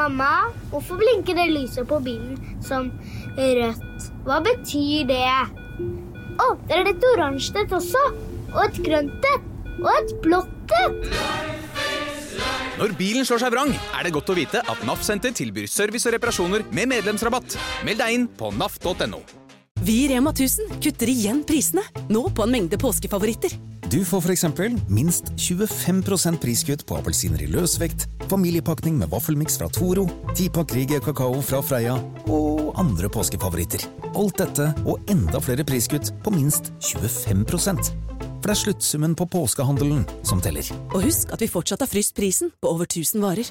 Mamma, hvorfor blinker det lyset på bilen som rødt? Hva betyr det? Å, det er et oransje et også. Og et grønt et. Og et blått et. Når bilen slår seg vrang, er det godt å vite at NAF Senter tilbyr service og reparasjoner med medlemsrabatt. Meld deg inn på naf.no. Vi i Rema 1000 kutter igjen prisene, nå på en mengde påskefavoritter. Du får f.eks. minst 25% priskutt på appelsiner i løsvekt, familiepakning med vaffelmiks fra Toro, tipakk Rige kakao fra Freia og andre påskefavoritter. Alt dette og enda flere priskutt på minst 25 For det er sluttsummen på påskehandelen som teller. Og husk at vi fortsatt har fryst prisen på over 1000 varer.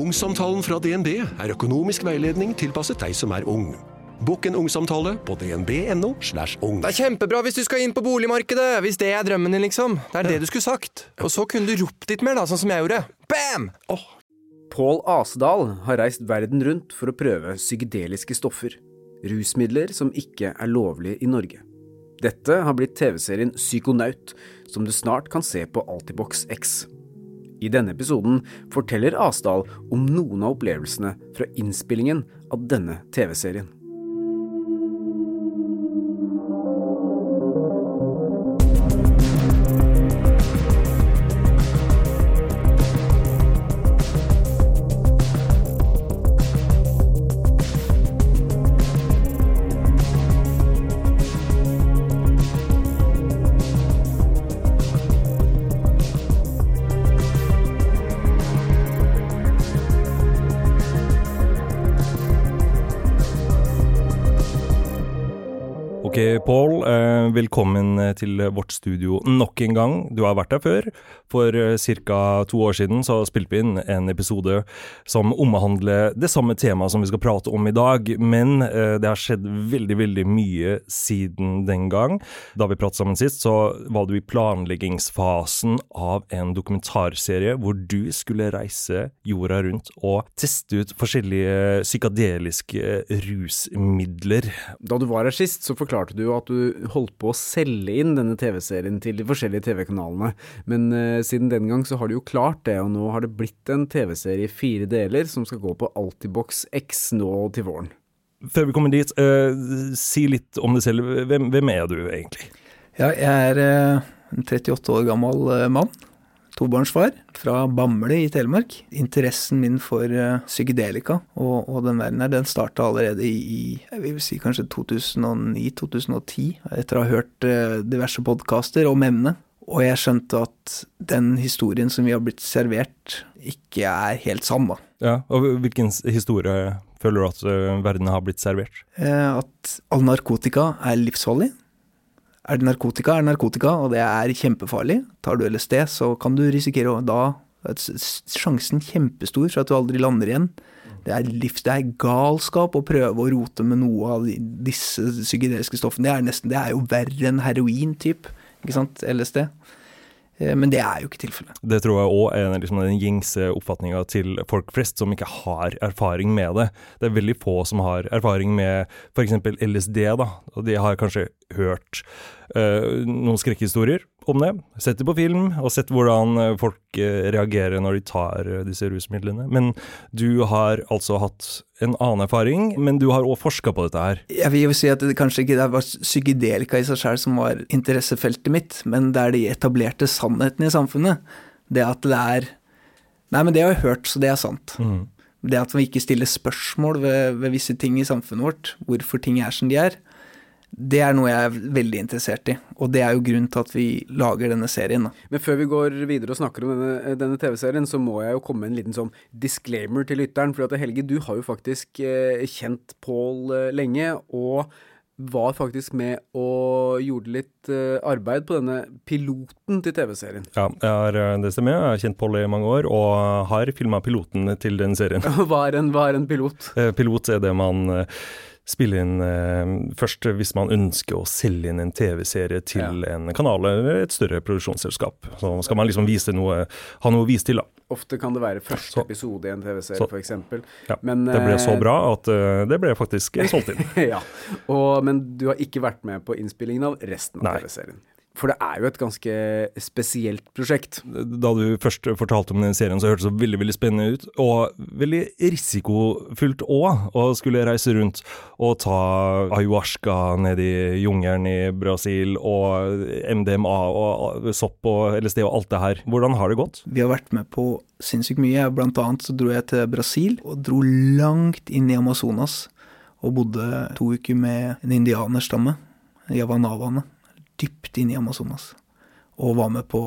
Ungsamtalen fra DNB er økonomisk veiledning tilpasset deg som er ung. Bokk en ungsamtale på dnb.no. slash ung. Det er kjempebra hvis du skal inn på boligmarkedet, hvis det er drømmen din, liksom. Det er det du skulle sagt. Og så kunne du ropt litt mer, da, sånn som jeg gjorde. Bam! Oh. Pål Asedal har reist verden rundt for å prøve psykedeliske stoffer. Rusmidler som ikke er lovlige i Norge. Dette har blitt TV-serien Psykonaut, som du snart kan se på Altibox X. I denne episoden forteller Asdal om noen av opplevelsene fra innspillingen av denne TV-serien. Velkommen til vårt studio nok en gang. Du har vært her før. For eh, ca. to år siden så spilte vi inn en episode som omhandler det samme temaet som vi skal prate om i dag, men eh, det har skjedd veldig, veldig mye siden den gang. Da vi pratet sammen sist, så var du i planleggingsfasen av en dokumentarserie hvor du skulle reise jorda rundt og teste ut forskjellige psykadeliske rusmidler. Da du var her sist, så forklarte du at du holdt på å selge inn denne TV-serien til de forskjellige TV-kanalene, men uh, siden den gang så har de jo klart det, og nå har det blitt en TV-serie i fire deler som skal gå på Altibox X nå til våren. Før vi kommer dit, uh, si litt om deg selv. Hvem, hvem, er du egentlig? Ja, jeg er uh, en 38 år gammel mann tobarnsfar fra Bamble i Telemark. Interessen min for uh, psykedelika og, og, den verden her, den starta allerede i, jeg vil si kanskje 2009-2010, etter å ha hørt uh, diverse podkaster om emnet. Og jeg skjønte at den historien som vi har blitt servert, ikke er helt sann, da. Ja, og hvilken historie føler du at uh, verden har blitt servert? at all narkotika er livsfarlig er det narkotika, er det narkotika, og det er kjempefarlig. Tar du LSD, så kan du risikere å da er sjansen kjempestor for at du aldri lander igjen. Det er, livs, det er galskap å prøve å rote med noe av disse psykedeliske stoffene. Det er, nesten, det er jo verre enn heroin, typ. Ikke sant? LSD. Eh, men det er jo ikke tilfellet. Det tror jeg òg er liksom den gjengse oppfatninga til folk flest som ikke har erfaring med det. Det er veldig få som har erfaring med f.eks. LSD, da, og de har kanskje hørt uh, noen skrekkhistorier om det. Sett det på film, og sett hvordan folk folk reagerer når de tar disse rusmidlene. Men du har altså hatt en annen erfaring, men du har òg forska på dette her. Jeg vil jo si at det kanskje ikke var psykedelika i seg sjøl som var interessefeltet mitt, men det er de etablerte sannhetene i samfunnet. Det at det er Nei, men det har jeg hørt, så det er sant. Mm. Det at vi ikke stiller spørsmål ved, ved visse ting i samfunnet vårt, hvorfor ting er som de er. Det er noe jeg er veldig interessert i, og det er jo grunnen til at vi lager denne serien. Da. Men før vi går videre og snakker om denne, denne TV-serien, så må jeg jo komme med en liten sånn disclaimer til lytteren. For at Helge, du har jo faktisk eh, kjent Pål eh, lenge, og var faktisk med og gjorde litt eh, arbeid på denne piloten til TV-serien. Ja, har, eh, det stemmer. Jeg har kjent Pål i mange år, og har filma piloten til den serien. hva, er en, hva er en pilot? Eh, pilot er det man spille inn eh, først hvis man ønsker å selge inn en TV-serie til ja. en kanal eller et større produksjonsselskap. Så skal man liksom vise noe, ha noe å vise til, da. Ofte kan det være første så, episode i en TV-serie, f.eks. Ja, Men, det ble så eh, bra at uh, det ble faktisk solgt inn. ja, og, Men du har ikke vært med på innspillingen av resten av TV-serien. For det er jo et ganske spesielt prosjekt. Da du først fortalte om den serien, så hørtes det veldig veldig spennende ut. Og veldig risikofullt òg, å skulle reise rundt og ta ayahuasca ned i jungelen i Brasil, og MDMA og sopp og LSD og alt det her. Hvordan har det gått? Vi har vært med på sinnssykt mye. Blant annet så dro jeg til Brasil, og dro langt inn i Amazonas. Og bodde to uker med en indianerstamme, javanavaene, dypt inn i Amazonas. Og var med på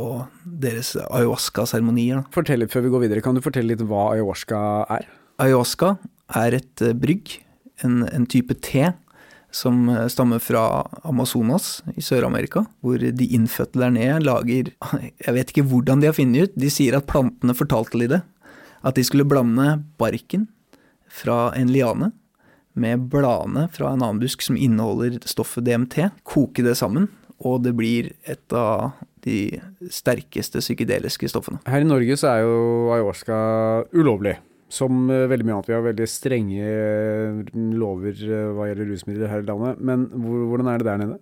deres ayahuasca-seremonier. Fortell litt før vi går videre. Kan du fortelle litt hva ayahuasca er? Ayahuasca er et eh, brygg, en, en type te, som eh, stammer fra Amazonas i Sør-Amerika, hvor de innfødte der nede lager Jeg vet ikke hvordan de har funnet ut, de sier at plantene fortalte de det. At de skulle blande barken fra en liane med bladene fra en annen busk som inneholder stoffet DMT, koke det sammen, og det blir et av de sterkeste psykedeliske stoffene. Her i Norge så er jo ayahuasca ulovlig. Som eh, veldig mye annet. Vi har veldig strenge eh, lover eh, hva gjelder rusmidler her i landet. Men hvordan er det der nede?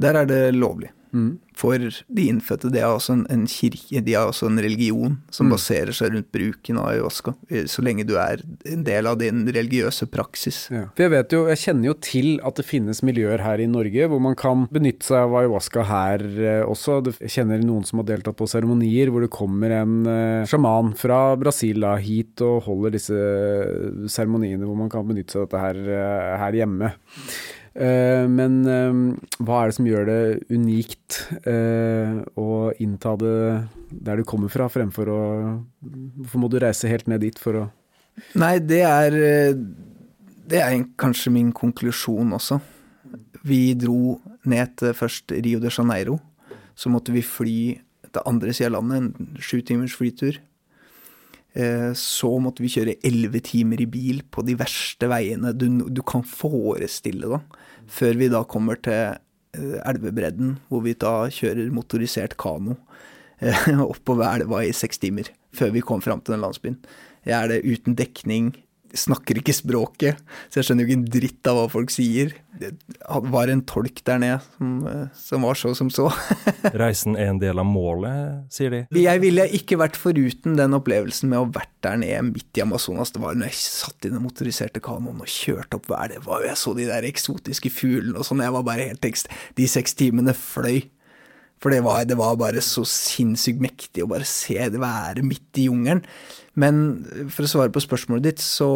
Der er det lovlig. Mm. For de innfødte, de har også en, en kirke, de har også en religion som Mm. baserer seg rundt bruken av ayahuasca, eh, så lenge du er en del av din religiøse praksis. Ja. For jeg vet jo, jeg kjenner jo til at det finnes miljøer her i Norge hvor man kan benytte seg av ayahuasca her eh, også. Jeg kjenner noen som har deltatt på seremonier hvor det kommer en eh, sjaman fra Brasil da, hit og holder disse seremoniene hvor man kan benytte seg av dette her, her hjemme. Eh, men eh, hva er det som gjør det unikt eh, å innta det der du kommer fra, fremfor å Hvorfor må du reise helt ned dit for å Nei, det er eh, Det er kanskje min konklusjon også. Vi dro ned til først Rio de Janeiro. Så måtte vi fly til andre sida av landet, en sju timers flytur. Eh, Så måtte vi kjøre elleve timer i bil på de verste veiene du, du kan forestille deg. Før vi da kommer til eh, elvebredden, hvor vi da kjører motorisert kano eh, oppover elva i seks timer. Før vi kom fram til den landsbyen. Jeg er det uten dekning, snakker ikke språket, så jeg skjønner jo ikke en dritt av hva folk sier. Det var en tolk der nede som, eh, som var så som så. Reisen er en del av målet, sier de. Jeg ville ikke vært foruten den opplevelsen med å ha vært der nede midt i Amazonas. Det var når jeg satt i den motoriserte kanoen og kjørte opp hver var, og jeg så de der eksotiske fuglene og sånn. Jeg var bare helt tekst. De seks timene fløy. For det var, det var bare så sinnssykt mektig å bare se det være midt i jungelen. Men for å svare på spørsmålet ditt, så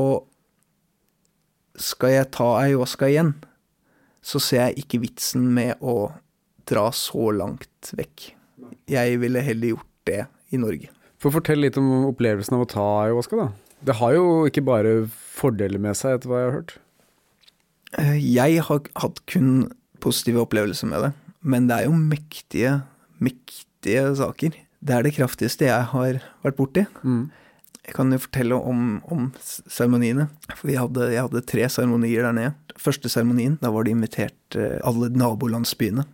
skal jeg ta ayahuasca igjen, så ser jeg ikke vitsen med å dra så langt vekk. Jeg ville heller gjort det i Norge. For Fortell litt om opplevelsen av å ta ayahuasca, da. Det har jo ikke bare fordeler med seg, etter hva jeg har hørt. Eh, Jeg har hatt kun positive opplevelser med det, men det er jo mektige, mektige saker. Det er det kraftigste jeg har vært borti. Jeg kan jo fortelle om, om seremoniene. For vi hadde, jeg hadde tre seremonier der nede. Første seremonien, da var det invitert eh, alle nabolandsbyene.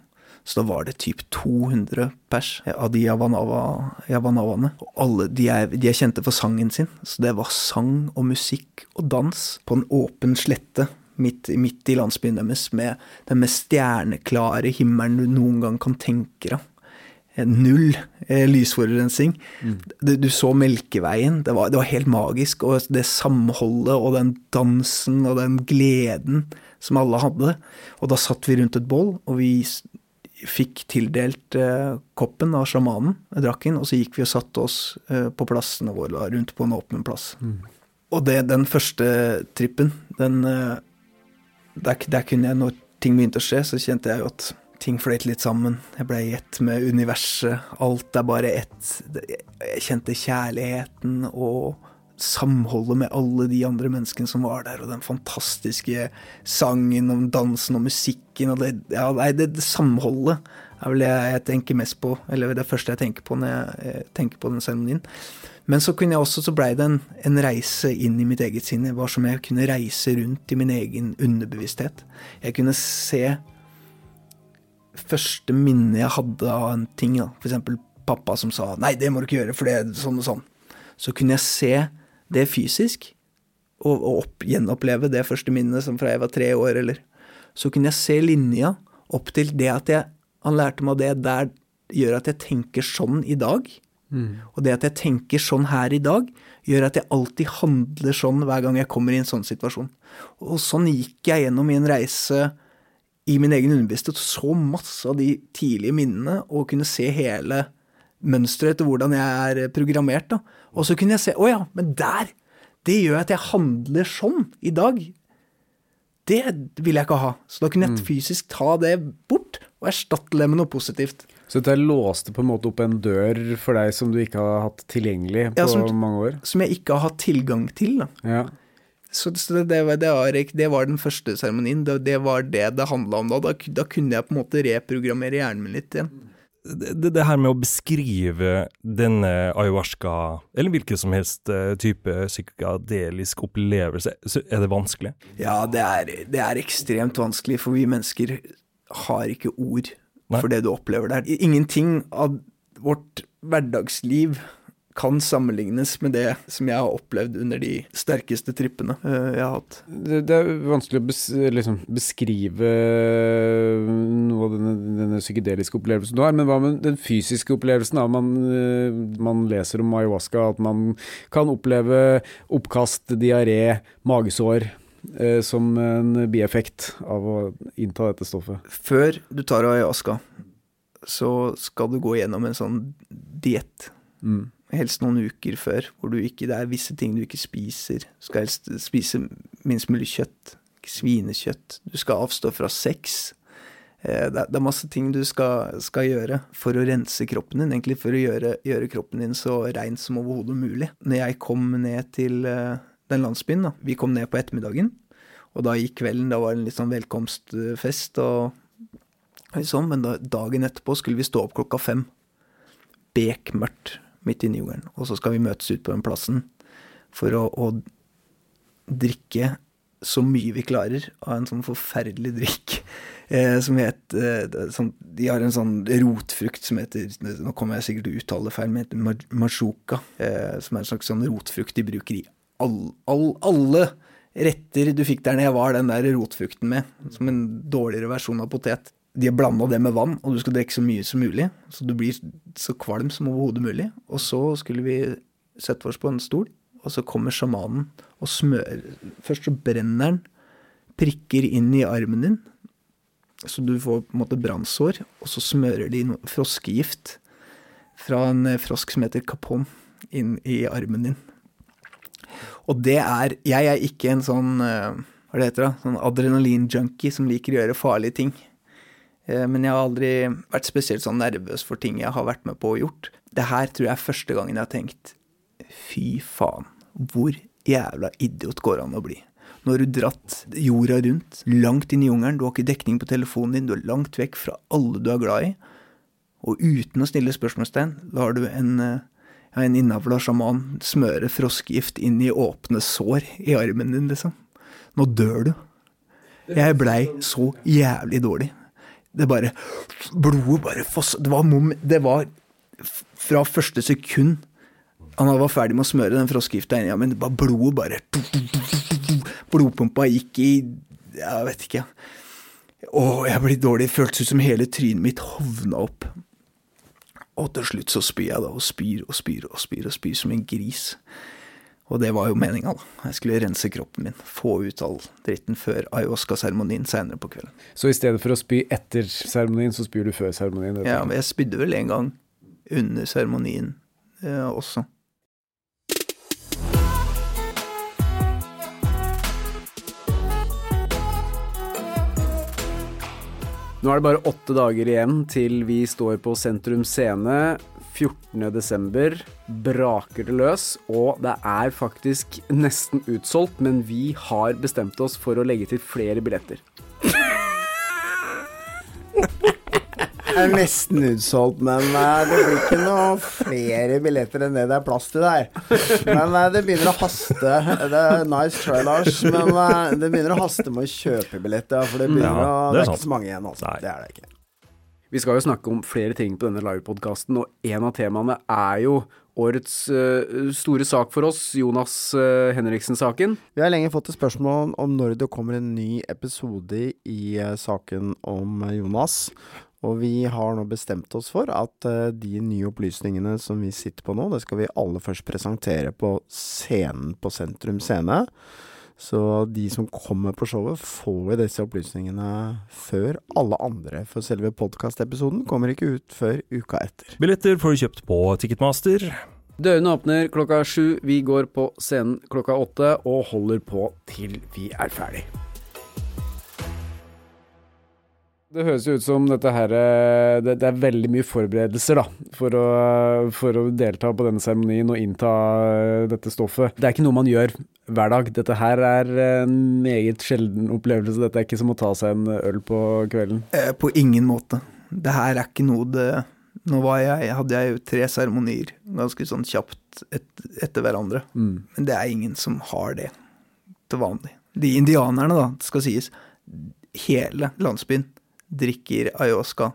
Så da var det typ 200 pers av de javanava, javanavaene. Og alle, de er, de er kjente for sangen sin. Så det var sang og musikk og dans på en åpen slette midt, midt i landsbyen deres med den mest stjerneklare himmelen du noen gang kan tenke deg. Eh, Null eh, lysforurensning. Du, du så Melkeveien. Det var, det var helt magisk. Og det samholdet og den dansen og den gleden som alle hadde. Og da satt vi rundt et bål, og vi fikk tildelt eh, koppen av sjamanen, drakk den, og så gikk vi og satte oss eh, på plassene våre rundt på en åpen plass. Og det, den første trippen, den eh, der, der kunne jeg, når ting begynte å skje, så kjente jeg jo at ting fløyt litt sammen. Jeg ble i ett med universet. Alt er bare ett. Jeg kjente kjærligheten og samholdet med alle de andre menneskene som var der, og den fantastiske sangen og dansen og musikken og det, ja, nei, det, det samholdet er vel det jeg tenker mest på, eller det første jeg tenker på når jeg eh, tenker på den seremonien. Men så kunne jeg også, så blei det en, en reise inn i mitt eget sinn. Det var som jeg kunne reise rundt i min egen underbevissthet. Jeg kunne se første minne jeg hadde av en ting, da. for eksempel pappa som sa 'nei, det må du ikke gjøre, for det er sånn og sånn'. Så kunne jeg se det fysisk, og, og opp, gjenoppleve det første minnet som fra jeg var tre år, eller Så kunne jeg se linja opp til det at jeg Han lærte meg det der gjør at jeg tenker sånn i dag. Og det at jeg tenker sånn her i dag, gjør at jeg alltid handler sånn hver gang jeg kommer i en sånn situasjon. Og sånn gikk jeg gjennom i en reise i min egen underbevissthet, så masse av de tidlige minnene, og kunne se hele mønsteret etter hvordan jeg er programmert. da. Og så kunne jeg se Å ja, men der! Det gjør at jeg handler sånn i dag. Det vil jeg ikke ha. Så da kunne jeg fysisk ta det bort og erstatte det med noe positivt. Så dette låste på en måte opp en dør for deg som du ikke har hatt tilgjengelig på Ja, som- mange år? Som jeg ikke har hatt tilgang til. da. Ja. Så så det, det, var, det var den første seremonien. Det, det var det det handla om da. da. Da kunne jeg på en måte reprogrammere hjernen min litt igjen. Det, det, her med å beskrive denne ayahuasca, eller hvilken som helst eh, type psykadelisk opplevelse, er det vanskelig? Ja, det er, det er ekstremt vanskelig, for vi mennesker har ikke ord Nei. for det du opplever der. Ingenting av vårt hverdagsliv kan sammenlignes med det som jeg har opplevd under de sterkeste trippene eh, jeg har hatt. Det, det er vanskelig å bes, liksom, beskrive noe av denne, denne psykedeliske opplevelsen du har, men hva med den fysiske opplevelsen? Da? Man, eh, man leser om ayahuasca, at man kan oppleve oppkast, diaré, magesår eh, som en bieffekt av å innta dette stoffet. Før du tar ayahuasca, så skal du gå gjennom en sånn diett. Mm. Helst noen uker før, hvor du ikke, det er visse ting du ikke spiser. Du skal helst spise minst mulig kjøtt. Svinekjøtt. Du skal avstå fra sex. Eh, Det er, det er masse ting du skal, skal gjøre for å rense kroppen din, egentlig for å gjøre, gjøre kroppen din så rein som overhodet mulig. Når jeg kom ned til eh, den landsbyen, da, vi kom ned på ettermiddagen, og da gikk kvelden, da var det en litt sånn velkomstfest og sånn, men da, dagen etterpå skulle vi stå opp klokka fem. Bekmørkt midt inne i jungelen. Og så skal vi møtes ut på den plassen for å, å drikke så mye vi klarer av en sånn forferdelig drikk eh, som het eh, sånn, De har en sånn rotfrukt som heter Nå kommer jeg sikkert til å uttale feil, men heter mar-. Eh, som er en slags sånn rotfrukt de bruker i all, all, alle retter du fikk der nede, var den der rotfrukten med. Som en dårligere versjon av potet. De har blanda det med vann, og du skal drikke så mye som mulig. Så du blir så kvalm som overhodet mulig. Og så skulle vi sette oss på en stol, og så kommer sjamanen og smører Først så brenner han prikker inn i armen din, så du får på en måte brannsår. Og så smører de noe froskegift fra en frosk som heter capon, inn i armen din. Og det er Jeg er ikke en sånn eh, Hva det heter det? Sånn adrenalin-junkie som liker å gjøre farlige ting. Eh, Men jeg har aldri vært spesielt sånn nervøs for ting jeg har vært med på og gjort. Det her tror jeg er første gangen jeg har tenkt Fy faen, hvor jævla idiot går det an å bli? Nå har du dratt jorda rundt, langt inn i jungelen, du har ikke dekning på telefonen din, du er langt vekk fra alle du er glad i, og uten å stille spørsmålstegn, da har du en, eh, ja, en innavla sjaman smøre froskegift inn i åpne sår i armen din, liksom. Nå dør du. Jeg blei så jævlig dårlig. Det bare Blodet bare foss... Det var, mom, det var fra første sekund han var ferdig med å smøre den froskegifta inni, ja, men bare blodet bare Blodpumpa gikk i Jeg vet ikke. Å, jeg ble dårlig. Føltes ut som hele trynet mitt hovna opp. Og til slutt så spyr jeg da, og spyr og spyr og spyr og spyr som en gris. Og det var jo meninga, da. Jeg skulle rense kroppen min. Få ut all dritten før ayahuasca-seremonien seinere på kvelden. Så i stedet for å spy etter seremonien, så spyr du før seremonien? Ja, men jeg spydde vel en gang under seremonien eh, også. Nå er det bare åtte dager igjen til vi står på Sentrum Scene. 14.12. braker det løs, og det er faktisk nesten utsolgt, men vi har bestemt oss for å legge til flere billetter. Det er nesten utsolgt, men eh, det blir ikke noe flere billetter enn det det er plass til der. Men eh, det begynner å haste. Det er nice try, Lars, men eh, det begynner å haste med å kjøpe billetter. For det begynner Ja, å det er Det er ikke så mange igjen, altså. Det er det ikke. Vi skal jo snakke om flere ting på denne livepodkasten, og en av temaene er jo årets uh, store sak for oss, Jonas uh, Henriksen-saken. Vi har lenge fått et spørsmål om- når det kommer en ny episode i uh, saken om Jonas. Og vi har nå bestemt oss for at de nye opplysningene som vi sitter på nå, det skal vi aller først presentere på scenen på Sentrum Scene. Så de som kommer på showet, får jo disse opplysningene før alle andre. For selve podkastepisoden kommer ikke ut før uka etter. Billetter får du kjøpt på Ticketmaster. Dørene åpner klokka sju. Vi går på scenen klokka åtte og holder på til vi er ferdig. Det høres jo ut som dette her eh, Det, det er veldig mye forberedelser, da, for å, for å delta på denne seremonien og innta eh, dette stoffet. Det er ikke noe man gjør hver dag. Dette her er en meget sjelden opplevelse. Dette er ikke som å ta seg en øl på kvelden. Eh, På ingen måte. Det her er ikke noe det Nå var jeg, hadde jeg jo tre seremonier ganske sånn kjapt et, etter hverandre. Mm. Men det er ingen som har det til vanlig. De indianerne, da, det skal sies, hele landsbyen drikker ayahuasca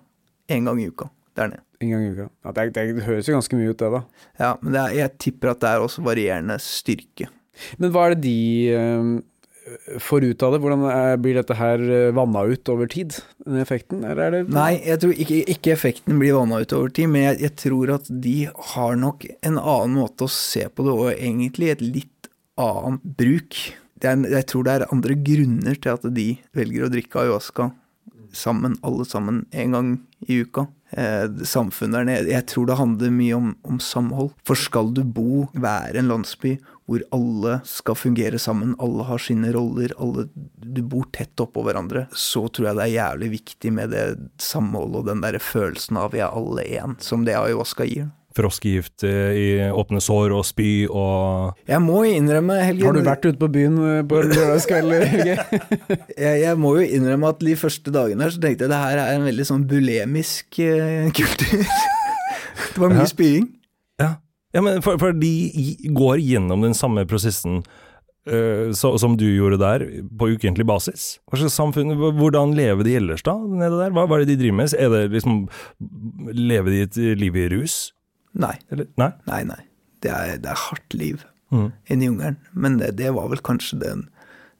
en gang i uka der nede. En gang i uka. Ja, det, det, det høres jo ganske mye ut, det, da. Ja, men det er, jeg tipper at det er også varierende styrke. Men hva er det de øh, får ut av det? Hvordan er, blir dette her eh, vanna ut over tid, den effekten? Eller er det Nei, jeg tror ikke, ikke effekten blir vanna ut over tid, men jeg, jeg tror at de har nok en annen måte å se på det, og egentlig et litt annet bruk. Er, jeg tror det er andre grunner til at de velger å drikke ayahuasca sammen, alle sammen, en gang i uka. Eh, samfunnet der nede. Jeg tror det handler mye om, om samhold. For skal du bo, være en landsby hvor alle skal fungere sammen, alle har sine roller, alle, du bor tett oppå hverandre, så tror jeg det er jævlig viktig med det samholdet og den der følelsen av vi er alle én, som det ayahuasca gir. Froskegift eh, i åpne sår og spy og Jeg må innrømme, Helge Har du vært ute på byen eh, på lørdagskveld, Helge? jeg, jeg må jo innrømme at de første dagene her så tenkte jeg det her er en veldig sånn bulemisk eh, kultur. det var mye Ja. spying. Ja, ja men for, for de går gjennom den samme prosessen eh, så, som du gjorde der, på ukentlig basis. Hva slags samfunn, Hvordan lever de ellers da, nede der? Hva, hva er det de driver med? Er det liksom Lever de et liv i rus? Nei. Eller? Nei? Nei, nei. Det er, det er hardt liv mm. inne i jungelen. Men det, det var vel kanskje den,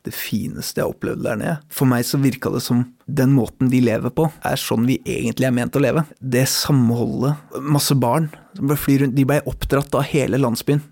det fineste jeg opplevde der nede. For meg så virka det som den måten de lever på, er sånn vi egentlig er ment å leve. Det samholdet. Masse barn som ble fly rundt. De ble oppdratt av hele landsbyen.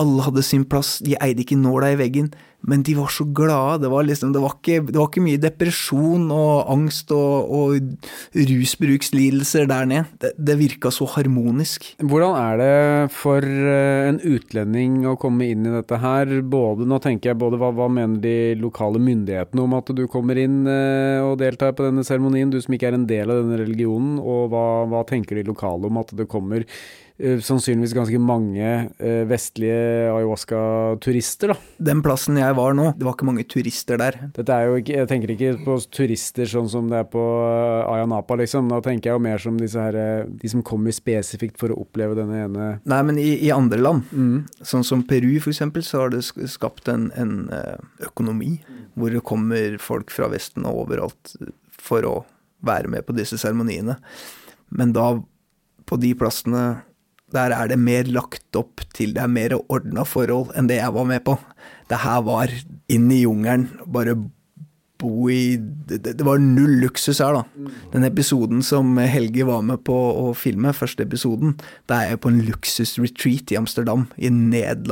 Alle hadde sin plass, de eide ikke nåla i veggen, men de var så glade. Det var, liksom, det var, ikke, det var ikke mye depresjon og angst og, og rusbrukslidelser der nede. Det, det virka så harmonisk. Hvordan er det for eh, en utlending å komme inn i dette her? Både, nå tenker jeg både hva, hva mener de lokale myndighetene om at du kommer inn eh, og deltar på denne seremonien, du som ikke er en del av denne religionen, og hva, hva tenker de lokale om at det kommer sannsynligvis ganske mange eh, vestlige ayahuasca-turister, da? Den plassen jeg var nå, det var ikke mange turister der. Dette er jo ikke, Jeg tenker ikke på turister sånn som det er på eh, Ayia Napa, liksom. Da tenker jeg jo mer som disse her, eh, de som kommer spesifikt for å oppleve denne ene Nei, men i, i andre land, sånn som Peru eksempel, så har det skapt en, en eh, økonomi hvor det kommer folk fra Vesten og overalt for å være med på disse seremoniene. Men da, på de plassene, der er det mer lagt opp til det er mer ordna forhold enn det jeg var med på. Det her var inn i jungelen, bare bo i det, det var null luksus her, da. Den episoden som Helge var med på å filme, første episoden, da er jeg på en luksusretreat i Amsterdam. I en,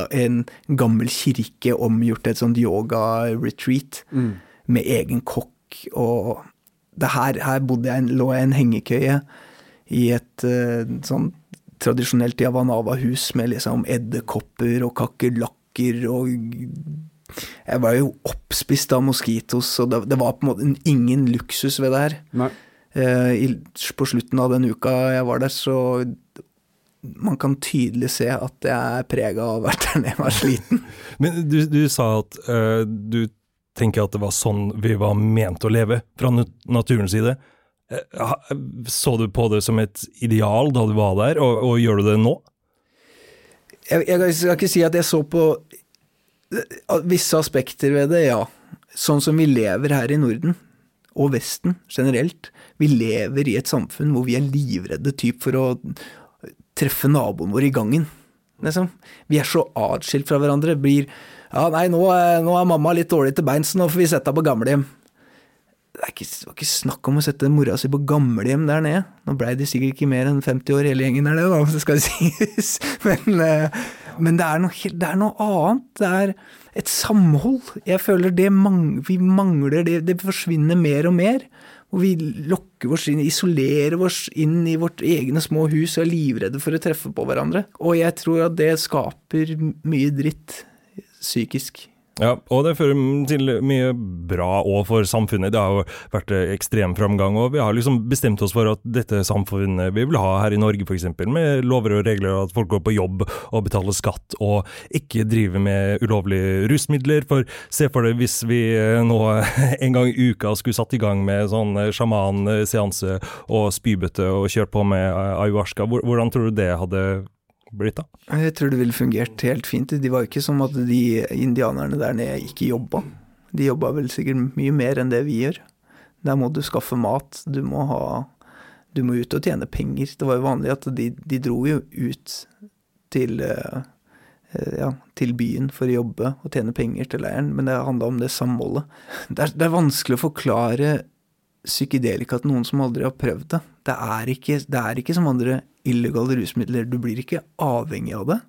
en gammel kirke omgjort til et sånt yoga-retreat. Med egen kokk og det her, her bodde jeg, lå jeg i en hengekøye i et uh, sånn tradisjonelt Javanava-hus med liksom edderkopper og kakerlakker og Jeg var jo oppspist av moskitos, og det, det var på en måte ingen luksus ved det her. Eh, i, på slutten av den uka jeg var der, så man kan tydelig se at jeg er prega av å ha vært der nede og vært sliten. Men du, du sa at uh, du tenker at det var sånn vi var ment å leve, fra naturens side. Eh, Så du på det som et ideal da du var der, og, og gjør du det nå? Jeg, jeg skal ikke si at jeg så på eh, visse aspekter ved det, ja. Sånn som vi lever her i Norden, og Vesten generelt. Vi lever i et samfunn hvor vi er livredde typ for å treffe naboen vår i gangen. Liksom. Vi er så atskilt fra hverandre. Blir Ja, nei, nå er, nå er mamma litt dårlig til beins, nå får vi sette henne på gamlehjem. Det, var ikke, ikke snakk om å sette mora si på gamlehjem der nede. Nå blei de sikkert ikke mer enn 50 år hele gjengen der nede, da, det sies. Men, eh, men det, er noe, det er noe annet. Det er et samhold. Jeg føler det mang, vi mangler det. Det forsvinner mer og mer. Og vi lokker oss inn, isolerer oss inn i vårt egne små hus og er livredde for å treffe på hverandre. Og jeg tror at det skaper mye dritt psykisk. Ja, og det fører til mye bra òg for samfunnet. Det har jo vært ekstrem framgang, og vi har liksom bestemt oss for at dette samfunnet vi vil ha her i Norge f.eks., med lover og regler, at folk går på jobb og betaler skatt, og ikke driver med ulovlige rusmidler. For se for deg hvis vi eh, nå en gang i uka skulle satt i gang med sånn eh, sjamanseanse og spybøtte og kjørt på med eh, ayahuasca, hvordan tror du det hadde blitt da? Jeg tror det ville fungert helt fint. De var ikke som at de indianerne der nede ikke jobba. De jobba vel sikkert mye mer enn det vi gjør. Der må du skaffe mat, du må ha Du må ut og tjene penger. Det var jo vanlig at de, de dro jo ut til eh, ja, til byen for å jobbe og tjene penger til leiren, men det handla om det samholdet. Det er, det er vanskelig å forklare psykedelika til noen som aldri har prøvd det. Det er ikke, det er ikke som andre illegale rusmidler. Du blir ikke avhengig av det.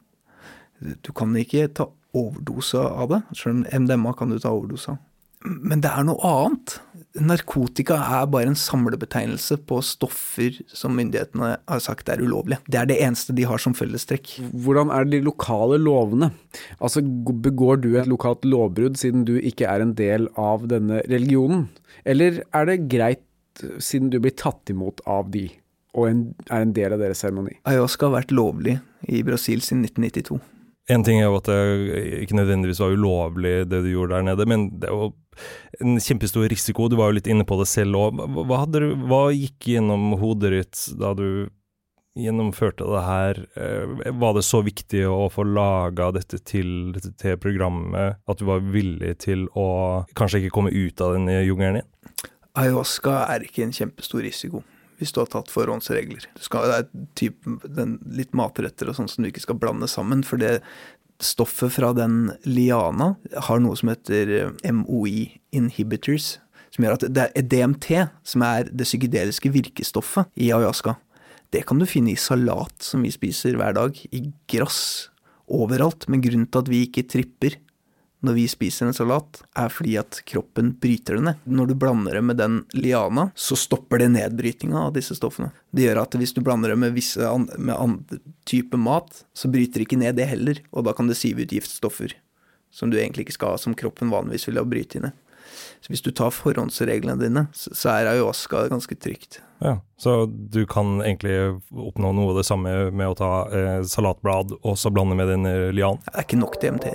Du kan ikke ta overdose av det. Selv om MDMA kan du ta overdose av. Men det er noe annet. Narkotika er bare en samlebetegnelse på stoffer som myndighetene har sagt er ulovlige. Det er det eneste de har som fellestrekk. Hvordan er de lokale lovene? Altså, begår du et lokalt lovbrudd siden du ikke er en del av denne religionen? Eller er det greit siden du blir tatt imot av de, og en, er en del av deres seremoni? Ayahuasca har vært lovlig i Brasil siden 1992. En ting er jo at det ikke nødvendigvis var ulovlig det du gjorde der nede, men det var en kjempestor risiko. Du var jo litt inne på det selv òg. Hva, hva, gikk gjennom hodet ditt da du gjennomførte det her? Eh, Var det så viktig å få laga dette til, dette til programmet at du var villig til å kanskje ikke komme ut av den jungelen igjen? Ayahuasca er ikke en kjempestor risiko hvis du har tatt forhåndsregler. Skal, det er typ, den, litt matretter og sånn som du ikke skal blande sammen. For det stoffet fra den liana har noe som heter eh, MOI inhibitors. Som gjør at det er DMT, som er det psykedeliske virkestoffet i ayahuasca. Det kan du finne i salat som vi spiser hver dag, i grass, overalt. Men grunnen til at vi ikke tripper når vi spiser en salat, er fordi at kroppen bryter det ned. Når du blander det med den liana, så stopper det nedbrytinga av disse stoffene. Det gjør at hvis du blander det med visse an med andre type mat, så bryter det ikke ned det heller, og da kan det sive ut giftstoffer som du egentlig ikke skal ha, som kroppen vanligvis ville ha brytet ned. Så hvis du tar forhåndsreglene dine, så er ayahuasca ganske trygt. Ja, Så du kan egentlig oppnå noe av det samme med å ta eh, salatblad og så blande med den eh, lian? Det er ikke nok DMT.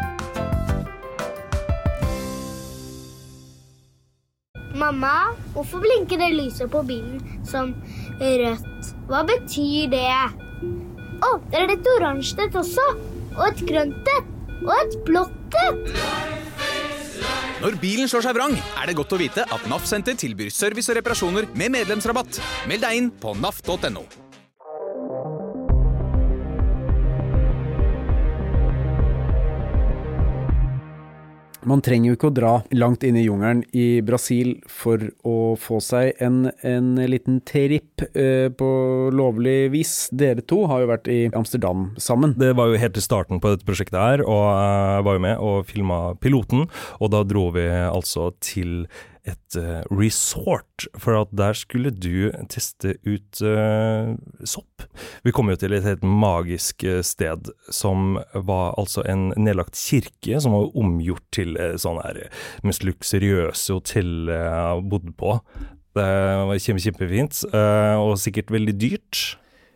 Mamma, hvorfor blinker det lyset på bilen som rødt? Hva betyr det? Å, det er et oransje et også. Og et grønt et. Og et blått et. Når bilen slår seg vrang, er det godt å vite at NAF Senter tilbyr service og reparasjoner med medlemsrabatt. Meld deg inn på naf.no. Man trenger jo ikke å dra langt inn i jungelen i Brasil for å få seg en, en liten tripp eh, på lovlig vis. Dere to har jo vært i Amsterdam sammen. Det var jo helt til starten på dette prosjektet her, og jeg var jo med og filma piloten. Og da dro vi altså til et eh, resort, for at der skulle du teste ut uh, sopp. Vi kom jo til et helt magisk eh, sted, som var altså en nedlagt kirke som var omgjort til uh, sånn her mest luksuriøse hotell jeg bodde bodd på. Det var kjempe, kjempefint, uh, og sikkert veldig dyrt.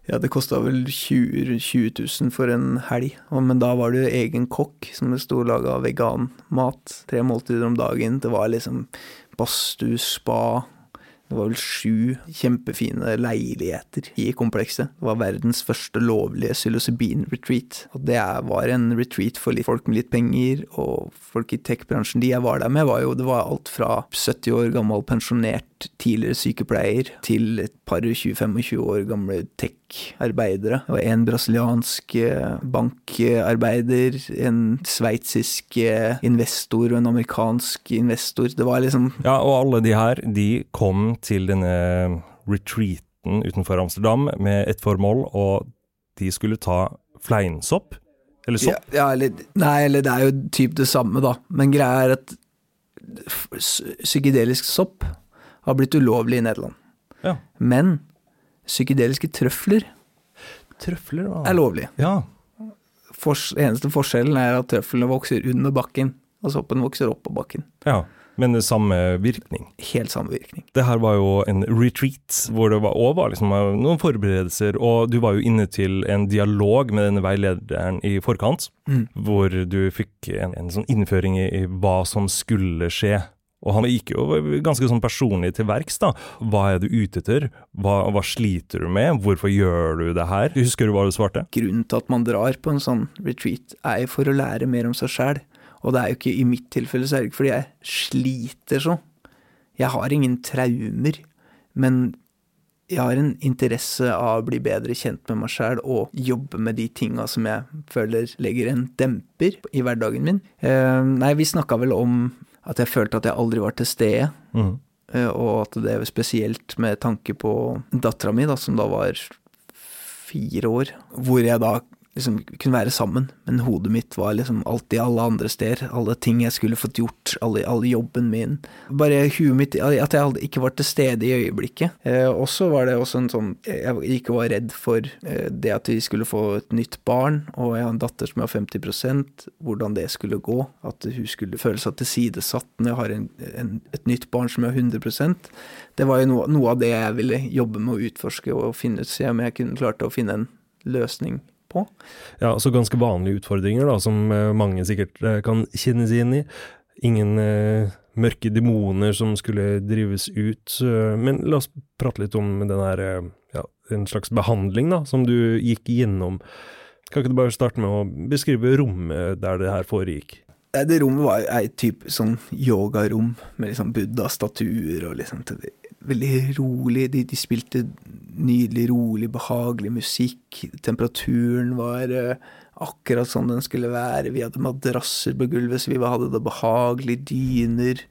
Ja, det kosta vel 20, 20 000 for en helg, men da var det jo egen kokk som det sto laga veganmat. Tre måltider om dagen. Det var liksom badstue, spa. Det var vel sju kjempefine leiligheter i komplekset. Det var verdens første lovlige psilocybin-retreat. Og det var en retreat for folk med litt penger, og folk i tech-bransjen. De jeg var der med, var jo Det var alt fra 70 år gammel pensjonert tidligere sykepleier til et par 20-25 år gamle tech-arbeidere. Var en brasiliansk eh, bankarbeider, en sveitsisk eh, investor og en amerikansk investor. Det var liksom Ja, og alle de her, de kom til denne retreaten utenfor Amsterdam med et formål, og de skulle ta fleinsopp. Eller sopp. Ja, ja, eller, nei, eller det er jo typ det samme, da. Men greia er at psykedelisk sopp har blitt ulovlig i Nederland. Ja. Men psykedeliske trøfler Trøfler, da. er lovlig. Ja. For, eneste forskjellen er at trøflene vokser under bakken, og soppen vokser opp på bakken. ja. Men det samme virkning. Helt samme virkning. Det her var jo en retreat, hvor det var, også var liksom noen forberedelser, og du var jo inne til en dialog med denne veilederen i forkant, Mm. hvor du fikk en, en sånn innføring i, i hva som skulle skje. Og han gikk jo ganske sånn personlig til verks, da. Hva er du ute etter? Hva, hva sliter du med? Hvorfor gjør du det her? Husker du hva du svarte? Grunnen til at man drar på en sånn retreat, er jo for å lære mer om seg sjæl. Og det er jo ikke i mitt tilfelle så er det ikke fordi jeg sliter sånn. Jeg har ingen traumer, men jeg har en interesse av å bli bedre kjent med meg sjæl og jobbe med de tinga som jeg føler legger en demper i hverdagen min. Eh, nei, vi snakka vel om at jeg følte at jeg aldri var til stede. Mm. Eh, Og at det er spesielt med tanke på dattera mi, da, som da var fire år, hvor jeg da liksom kunne være sammen, men hodet mitt var liksom alltid alle andre steder. Alle ting jeg skulle fått gjort, alle, alle jobben min. Bare huet mitt At jeg ikke var til stede i øyeblikket. Eh, og så var det også en sånn Jeg ikke var redd for eh, det at vi skulle få et nytt barn, og jeg har en datter som er 50% hvordan det skulle gå. At hun skulle føle seg tilsidesatt når jeg har en, en, et nytt barn som er 100% Det var jo noe, noe av det jeg ville jobbe med å utforske og finne ut, se om jeg kunne klarte å finne en løsning på. Ja, så ganske vanlige utfordringer da, som eh, mange sikkert eh, kan kjenne seg inn i. Ingen eh, mørke demoner som skulle drives ut. eh, men la oss prate litt om den her, ja, en slags behandling da, som du gikk gjennom. Kan ikke du bare starte med å beskrive rommet der det her foregikk? Det rommet var ei type sånn yogarom med liksom buddha-statuer og liksom til- Veldig rolig. De, de spilte nydelig, rolig, behagelig musikk. Temperaturen var uh, akkurat sånn den skulle være. Vi hadde madrasser på gulvet, så vi hadde det behagelig. Dyner.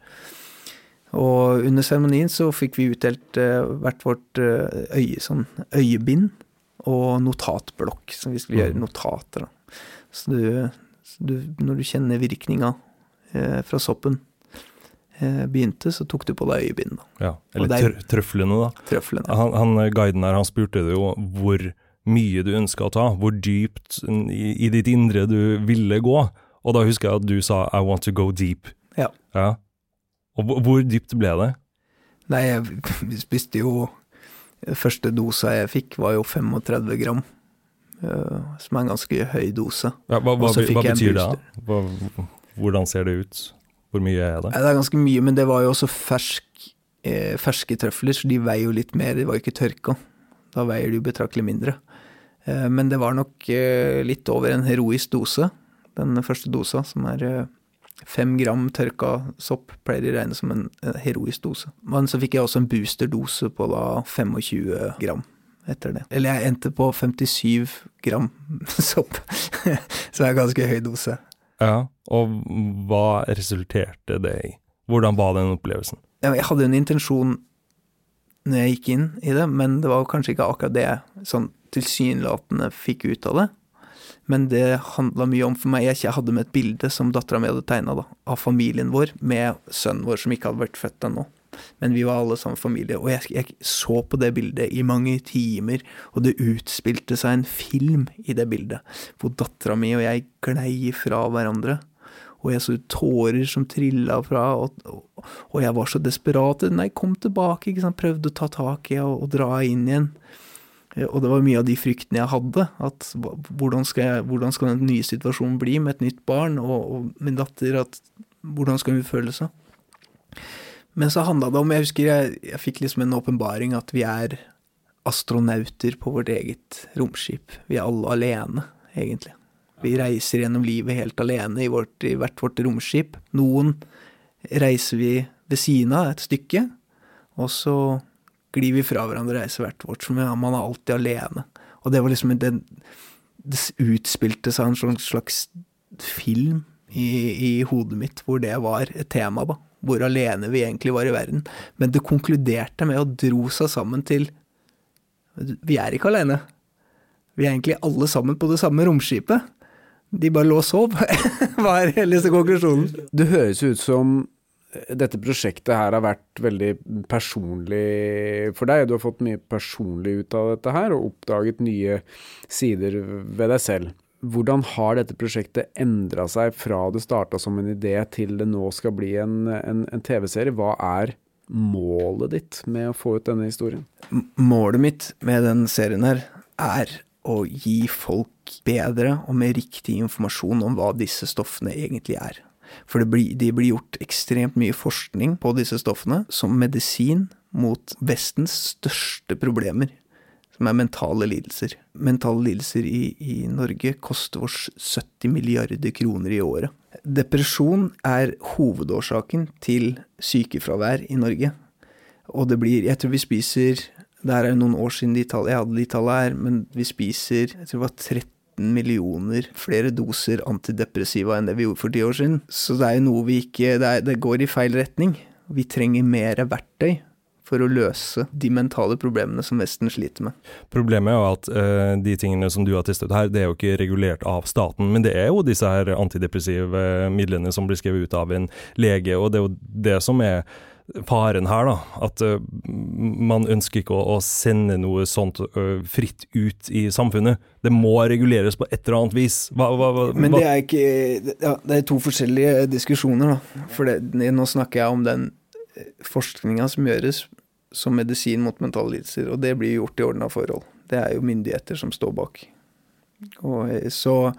Og under seremonien så fikk vi utdelt uh, hvert vårt uh, øye, sånn øyebind og notatblokk, som vi skulle gjøre notater. Da. Så du, så du, når du kjenner virkninga eh, fra soppen begynte, så tok du på deg øyebind. Ja, eller der- trøflene da. Trøflene. Han, han guiden her, han spurte jo hvor mye du ønska å ta, hvor dypt i, i ditt indre du ville gå. Og da husker jeg at du sa 'I want to go deep'. Ja. ja. Og hvor- dypt ble det? Nei, jeg spiste jo Første dosa jeg fikk, var jo 35 gram. eh, som er en ganske høy dose. Ja, hva hva, hva betyr det? Hva, hvordan ser det ut? Hvor mye er det? Det er ganske mye, men det var jo også fersk, eh, ferske trøfler, så de veier jo litt mer. De var jo ikke tørka. Da veier de jo betraktelig mindre. Eh, men det var nok eh, litt over en heroisk dose, den første dosa, som er eh, fem gram tørka sopp, pleier å regne som en heroisk dose. Men så fikk jeg også en boosterdose på da 25 gram etter det. Eller jeg endte på 57 gram sopp, så det er en ganske høy dose. Ja, og hva resulterte det i? Hvordan var den opplevelsen? Jeg hadde en intensjon når jeg gikk inn i det, men det var kanskje ikke akkurat det jeg sånn tilsynelatende fikk ut av det. Men det handla mye om for meg Jeg hadde med et bilde som dattera mi hadde tegna av familien vår, med sønnen vår som ikke hadde vært født ennå. Men vi var alle sammen familie, og jeg, jeg så på det bildet i mange timer, og det utspilte seg en film i det bildet, hvor dattera mi og jeg glei fra hverandre. Og jeg så tårer som trilla fra, og, og, jeg var så desperat. Nei, kom tilbake, ikke sant. Prøvde å ta tak i og, og dra inn igjen. Eh, Og det var mye av de fryktene jeg hadde. At hvordan skal, jeg, hvordan skal den nye situasjonen bli med et nytt barn og, og min datter? At, hvordan skal hun føle seg? Men så handla det om Jeg husker jeg, jeg fikk liksom en åpenbaring at vi er astronauter på vårt eget romskip. Vi er alle alene, egentlig. Vi reiser gjennom livet helt alene i, vårt, i hvert vårt romskip. Noen reiser vi ved siden av et stykke, og så glir vi fra hverandre og reiser hvert vårt. Så man er alltid alene. Og det var liksom det, det utspilte seg en slags film i, i hodet mitt, hvor det var et tema, da. Hvor alene vi egentlig var i verden. Men det konkluderte med å dro seg sammen til Vi er ikke alene. Vi er egentlig alle sammen på det samme romskipet. De bare lå og sov, var hele konklusjonen. Det høres ut som dette prosjektet her har vært veldig personlig for deg. Du har fått mye personlig ut av dette her, og oppdaget nye sider ved deg selv. Hvordan har dette prosjektet endra seg fra det starta som en idé til det nå skal bli en, en, en TV-serie? Hva er målet ditt med å få ut denne historien? Målet mitt med den serien her er å gi folk bedre og mer riktig informasjon om hva disse stoffene egentlig er. For det blir, det blir gjort ekstremt mye forskning på disse stoffene som medisin mot Vestens største problemer, som er mentale lidelser. Mentale lidelser i, i Norge koster oss 70 milliarder kroner i året. Depresjon er hovedårsaken til sykefravær i Norge. Og det blir Jeg tror vi spiser Det er noen år siden de tall, jeg hadde de tallene her, men vi spiser jeg tror det var 13 millioner flere doser antidepressiva enn det vi gjorde for ti år siden. Så det er jo noe vi ikke Det, er, det går i feil retning. Vi trenger mer verktøy for å løse de mentale problemene som Vesten sliter med. Problemet er jo at uh, de tingene som du har testet her, det er jo ikke regulert av staten, men det er jo disse her antidepressive midlene som blir skrevet ut av en lege, og det er jo det som er faren her, da. At uh, man ønsker ikke å, å sende noe sånt uh, fritt ut i samfunnet. Det må reguleres på et eller annet vis. Hva, hva, hva, Men det er ikke ja, Det er to forskjellige diskusjoner, da. For det, nå snakker jeg om den forskninga som gjøres som medisin mot mentale lidelser, og det blir gjort i ordna forhold. Det er jo myndigheter som står bak. Og, eh, så,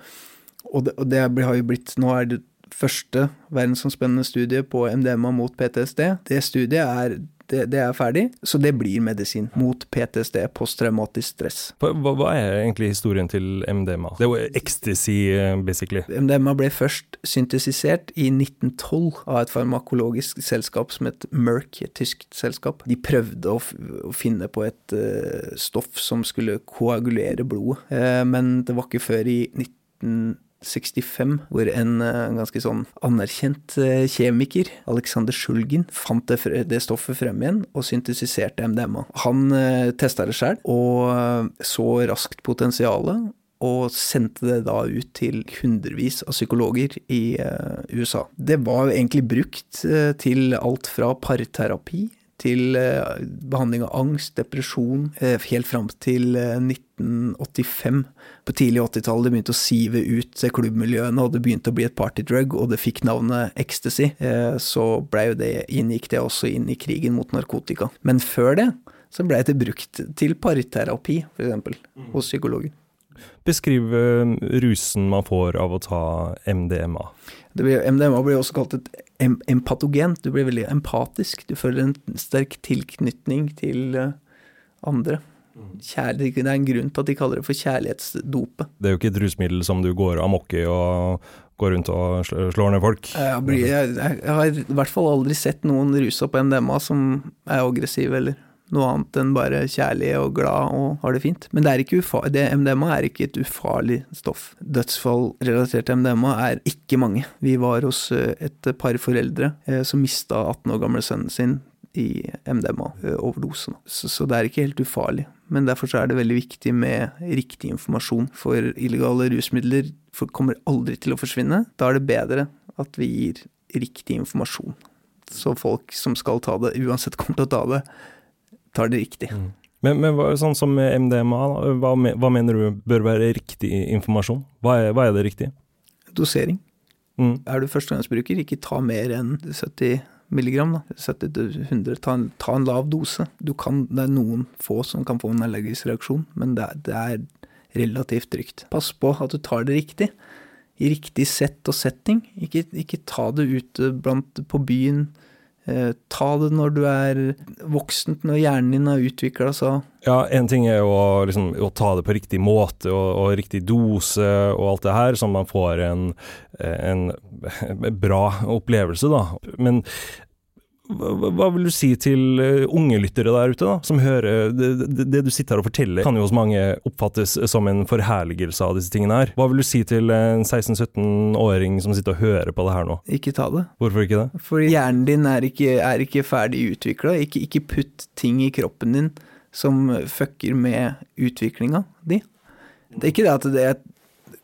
og, det, og det har jo blitt Nå er det første verdensomspennende studie på MDMA mot PTSD. Det studiet er, det, det er ferdig, så det blir medisin mot PTSD, posttraumatisk stress. hva, hva- er egentlig historien til MDMA? Det var ecstasy, eh, basically. MDMA ble først syntesisert i 1912 av et farmakologisk selskap som het Merck, et tysk selskap. De prøvde å, å finne på et uh, stoff som skulle koagulere blodet, uh, men det var ikke før i 1965 hvor en eh, ganske sånn anerkjent eh, kjemiker, Alexander Sjulgin, fant det, det stoffet frem igjen og syntesiserte MDMA. Han uh, testa det sjøl og eh, så raskt potensialet og sendte det da ut til hundrevis av psykologer i eh, USA. Det var egentlig brukt eh, til alt fra parterapi til eh, behandling av angst, depresjon, eh, helt fram til eh, 1985. På tidlig 80-tallet det begynte å sive ut klubbmiljøene, og det begynte å bli et partydrug, og det fikk navnet ecstasy. Eh, så det, inngikk det også inn i krigen mot narkotika. Men før det så ble det brukt til parterapi, f.eks., hos psykologen. Beskriv eh, rusen man får av å ta MDMA. Det blir, MDMA blir også kalt et em empatogen. Du blir veldig empatisk. Du føler en sterk tilknytning til eh, andre. Kjærlighet, det er en grunn til at de kaller det for kjærlighetsdopet. Det er jo ikke et rusmiddel som du går amok i og går rundt og slår ned folk. Jeg, blir, jeg, jeg, jeg har i hvert fall aldri sett noen rusa på MDMA som er aggressiv eller noe annet enn bare kjærlig og glad og har det fint. Men det er ikke ufarlig, det, MDMA er ikke et ufarlig stoff. Dødsfall relatert til MDMA er ikke mange. Vi var hos eh, et par foreldre eh, som mista 18 år gamle sønnen sin i MDMA-overdose. Så, så det er ikke helt ufarlig. Men derfor så er det veldig viktig med riktig informasjon. For illegale rusmidler kommer aldri til å forsvinne. Da er det bedre at vi gir riktig informasjon. Så folk som skal ta det, uansett kommer til å ta det, tar det riktig. Men, men sånn som MDMA, hva, hva mener du bør være riktig informasjon? Hva er, hva er det riktige? Dosering. Mm. Er du førstegangsbruker, ikke ta mer enn 70 milligram, da. 70 100. Ta en, ta en lav dose. Du kan, det er noen få som kan få en allergisk reaksjon, men det, er- det er relativt trygt. Pass på at du tar det riktig. I riktig sett og setting. Ikke, ikke ta det ute blant, på byen. Eh, ta det når du er voksent, når hjernen din har utvikla seg. Ja, en ting er jo å, liksom, å ta det på riktig måte og, og riktig dose og alt det her, så man får en, en bra opplevelse, da. Men hva, vil du si til eh, unge lyttere der ute, da, som hører det, det, det du sitter her og forteller, kan jo hos mange oppfattes som en forherligelse av disse tingene her. Hva vil du si til en 16-17-åring som sitter og hører på det her nå? Ikke ta det. Hvorfor ikke det? For hjernen din er ikke, er ikke ferdig utvikla. Ikke, ikke putt ting i kroppen din som fucker med utviklinga di. Det er ikke det at det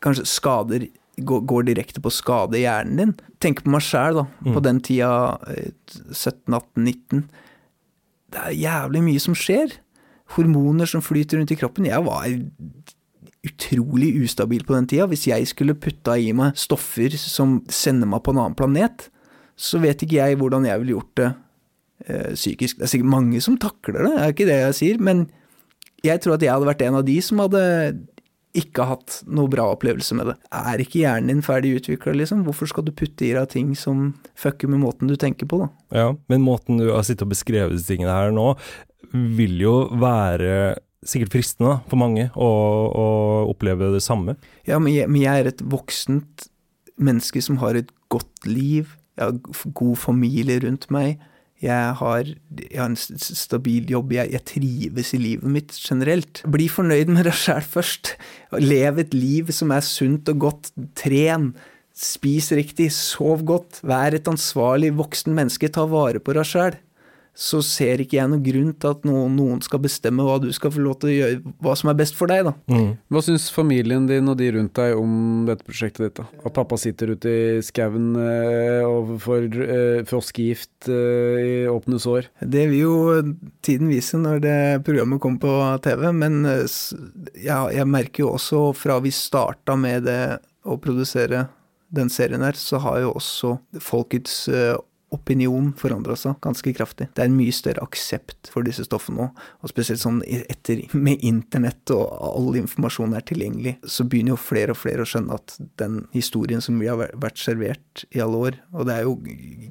kanskje skader går, går direkte på å skade hjernen din. Tenk på meg sjæl, da. Mm. På den tida, eh, 17, 18, 19. Det er jævlig mye som skjer. Hormoner som flyter rundt i kroppen. Jeg var utrolig ustabil på den tida. Hvis jeg skulle putta i meg stoffer som sender meg på en annen planet, så vet ikke jeg hvordan jeg ville gjort det eh, psykisk. Det er sikkert mange som takler det, det er ikke det jeg sier, men jeg tror at jeg hadde vært en av de som hadde ikke hatt noe bra opplevelse med det. Er ikke hjernen din ferdig utvikla, liksom? Hvorfor skal du putte i deg ting som fucker med måten du tenker på, da? Ja, men måten du har sittet og beskrevet disse tingene her nå, vil jo være sikkert fristende for mange å, å oppleve det samme. Ja, men jeg, men jeg er et voksent menneske som har et godt liv. Jeg har god familie rundt meg. Jeg har, jeg har en stabil jobb. Jeg, jeg trives i livet mitt generelt. Bli fornøyd med deg sjæl først. Lev et liv som er sunt og godt. Tren. Spis riktig. Sov godt. Vær et ansvarlig voksen menneske. Ta vare på deg sjæl. Så ser ikke jeg noen grunn til at noen, noen skal bestemme hva du skal få lov til å gjøre, hva som er best for deg, da. Hva syns familien din og de rundt deg om dette prosjektet ditt? da? At pappa sitter ute i skauen eh, og får eh, froskegift eh, i åpne sår? Det vil jo tiden vise når det programmet kommer på TV, men eh, ja, jeg merker jo også fra vi starta med det å produsere den serien her, så har jo også folkets eh, opinion forandra seg ganske kraftig. Det er en mye større aksept for disse stoffene nå, og spesielt sånn etter med internett og all informasjon er tilgjengelig, så begynner jo flere og flere å skjønne at den historien som vi har vært servert i alle år, og det er jo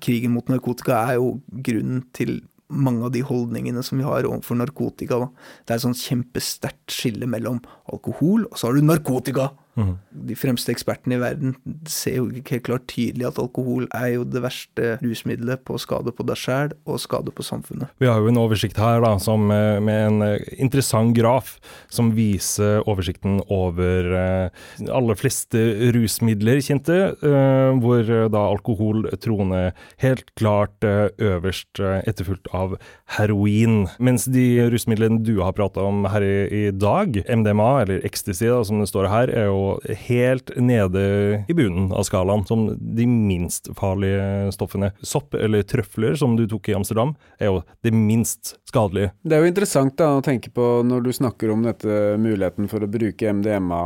krigen mot narkotika er jo grunnen til mange av de holdningene som vi har overfor narkotika. Da. Det er et sånn kjempesterkt skille mellom alkohol, og så har du narkotika. Mhm. De fremste ekspertene i verden ser jo ikke helt klart tydelig at alkohol er jo det verste rusmiddelet på skade på deg sjæl og skade på samfunnet. Vi har jo en oversikt her da, som, eh, med en eh, interessant graf som viser oversikten over eh, aller fleste rusmidler, kjente, eh, hvor eh, da alkohol troner helt klart eh, øverst, etterfulgt av heroin. Mens de rusmidlene du har prata om her i, i dag, MDMA, eller ecstasy da, som det står her, er jo helt nede i bunnen av skalaen, som de minst farlige stoffene. Sopp eller trøfler, som du tok i Amsterdam, er jo det minst skadelige. Det er jo interessant da å tenke på når du snakker om dette muligheten for å bruke MDMA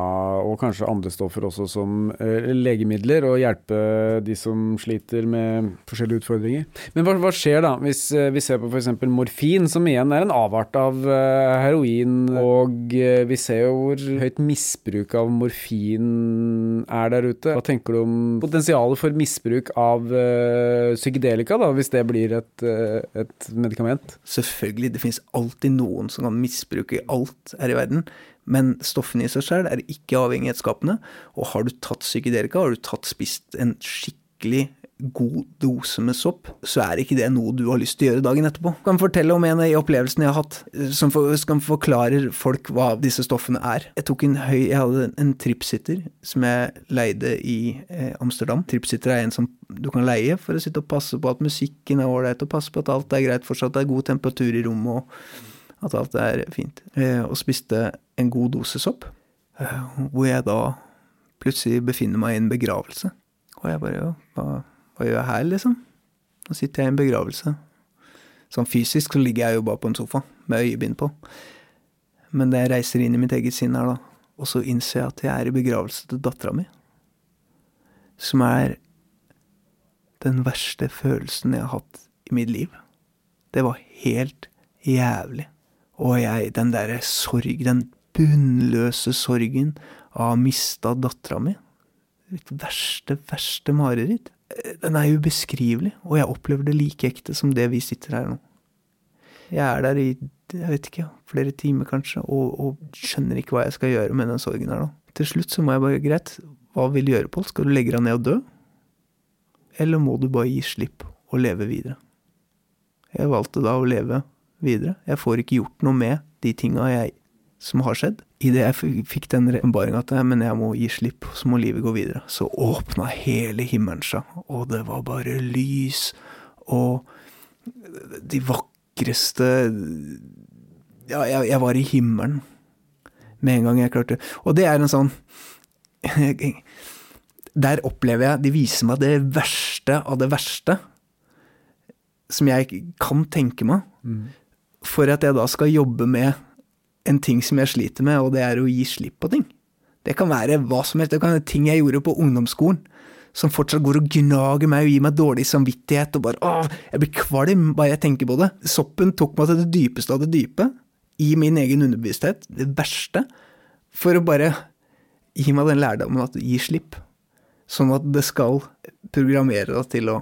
og kanskje andre stoffer også som eh, legemidler, og hjelpe de som sliter med forskjellige utfordringer. Men hva, hva skjer da hvis eh, vi ser på f.eks. morfin, som igjen er en avart av eh, heroin, og vi ser jo hvor høyt misbruk av morfin er der ute. Hva tenker du om potensialet for misbruk av uh, psykedelika, da, hvis det blir et, uh, et medikament? Selvfølgelig, det finnes alltid noen som kan misbruke alt her i verden. Men stoffene i seg selv er ikke avhengighetsskapende. Og har du tatt psykedelika, har du tatt spist en skikkelig god dose med sopp, så er ikke det noe du har lyst til å gjøre dagen etterpå. Jeg kan fortelle om en av opplevelsene jeg har hatt, eh, som, for, som forklarer folk hva disse stoffene er. Jeg tok en høy, jeg hadde en tripsitter som jeg leide i eh, Amsterdam. Tripsitter er en som du kan leie for å sitte og passe på at musikken er ålreit, og passe på at alt er greit fortsatt, det er god temperatur i rommet, og at alt er fint. Eh, og spiste en god dose sopp, eh, hvor jeg da plutselig befinner meg i en begravelse. Og jeg bare, ja, hva, hva gjør jeg her, liksom? Nå sitter jeg i en begravelse. Sånn fysisk så ligger jeg jo bare på en sofa, med øyebind på. Men det reiser inn i mitt eget sinn her, da, og så innser jeg at jeg er i begravelse til dattera mi. Som er den verste følelsen jeg har hatt i mitt liv. Det var helt jævlig. Og jeg, den derre sorg, den bunnløse sorgen av å ha mista dattera mi Mitt verste, verste mareritt. Den er ubeskrivelig, og jeg opplever det like ekte som det vi sitter her nå. Jeg er der i jeg vet ikke, flere timer kanskje, og, og skjønner ikke hva jeg skal gjøre med den sorgen her nå. Til slutt så må jeg bare Greit, hva vil du gjøre, Pål? Skal du legge deg ned og dø? Eller må du bare gi slipp og leve videre? Jeg valgte da å leve videre. Jeg får ikke gjort noe med de tinga som har skjedd. Idet jeg fikk den åpenbaringa at men jeg må gi slipp, så må livet gå videre, så åpna hele himmelen seg, og det var bare lys og de vakreste Ja, jeg, jeg var i himmelen med en gang jeg klarte Og det er en sånn Der opplever jeg De viser meg det verste av det verste som jeg kan tenke meg, for at jeg da skal jobbe med en ting som jeg sliter med, og det er å gi slipp på ting. Det kan være hva som helst. Det kan være ting jeg gjorde på ungdomsskolen, som fortsatt går og gnager meg og gir meg dårlig samvittighet, og bare åh, jeg blir kvalm bare jeg tenker på det. Soppen tok meg til det dypeste av det dype, i min egen underbevissthet, det verste, for å bare gi meg den lærdommen at gi slipp. Sånn at det skal programmere deg til å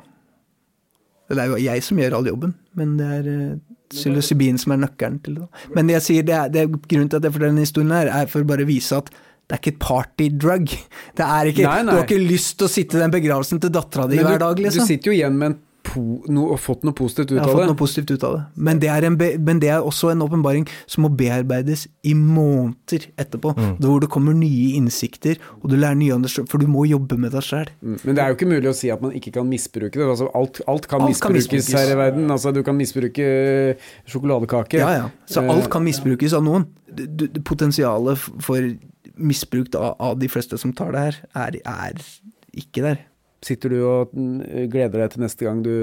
Det er jo jeg som gjør all jobben, men det er uh, psilocybin som er nøkkelen til det. Men jeg sier det er, det er grunnen til at jeg forteller denne historien her, er for å bare vise at det er ikke et partydrug. Du har ikke lyst til å sitte i den begravelsen til dattera di hver dag, liksom. du sitter jo igjen med en no, og fått noe positivt ut Jeg har av fått det. noe positivt ut av det. Men det er, en be, men det er også en åpenbaring som må bearbeides i måneder etterpå. Mm. Hvor det kommer nye innsikter, og du lærer nye andre for du må jobbe med deg sjøl. Mm, Men det er jo ikke mulig å si at man ikke kan misbruke det. Altså, alt, alt, kan Alt kan misbrukes misbrukes. her i verden. Altså, du kan misbruke sjokoladekake. Ja, ja. Så Eh, alt kan misbrukes av noen. Potensialet for misbruk av, av de fleste som tar det her, er, er ikke der. Sitter du og mm, gleder deg til neste gang du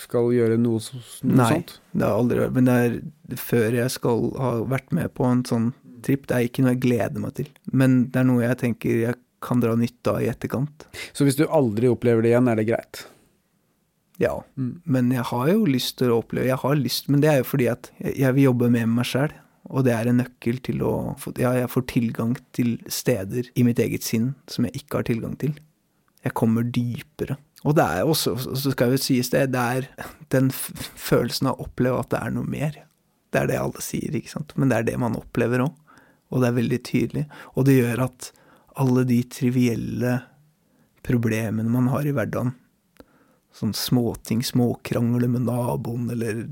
skal gjøre noe, noe Nei, sånt? det har jeg aldri vært. Men det er før jeg skal ha vært med på en sånn tripp. Det er ikke noe jeg gleder meg til. Men det er noe jeg tenker jeg kan dra nytte av i etterkant. Så hvis du aldri opplever det igjen, er det greit? Ja, men jeg har jo lyst til å oppleve Jeg har lyst, men det er jo fordi at jeg vil jobbe med meg sjæl. Og det er en nøkkel til å få Ja, jeg får tilgang til steder i mitt eget sinn som jeg ikke har tilgang til. Jeg kommer dypere. Og det er også, så skal jo sies det, det er den følelsen av å oppleve at det er noe mer. Det er det alle sier, ikke sant. Men det er det man opplever òg. Og det er veldig tydelig. Og det gjør at alle de trivielle problemene man har i hverdagen, sånn småting, småkrangler med naboen, eller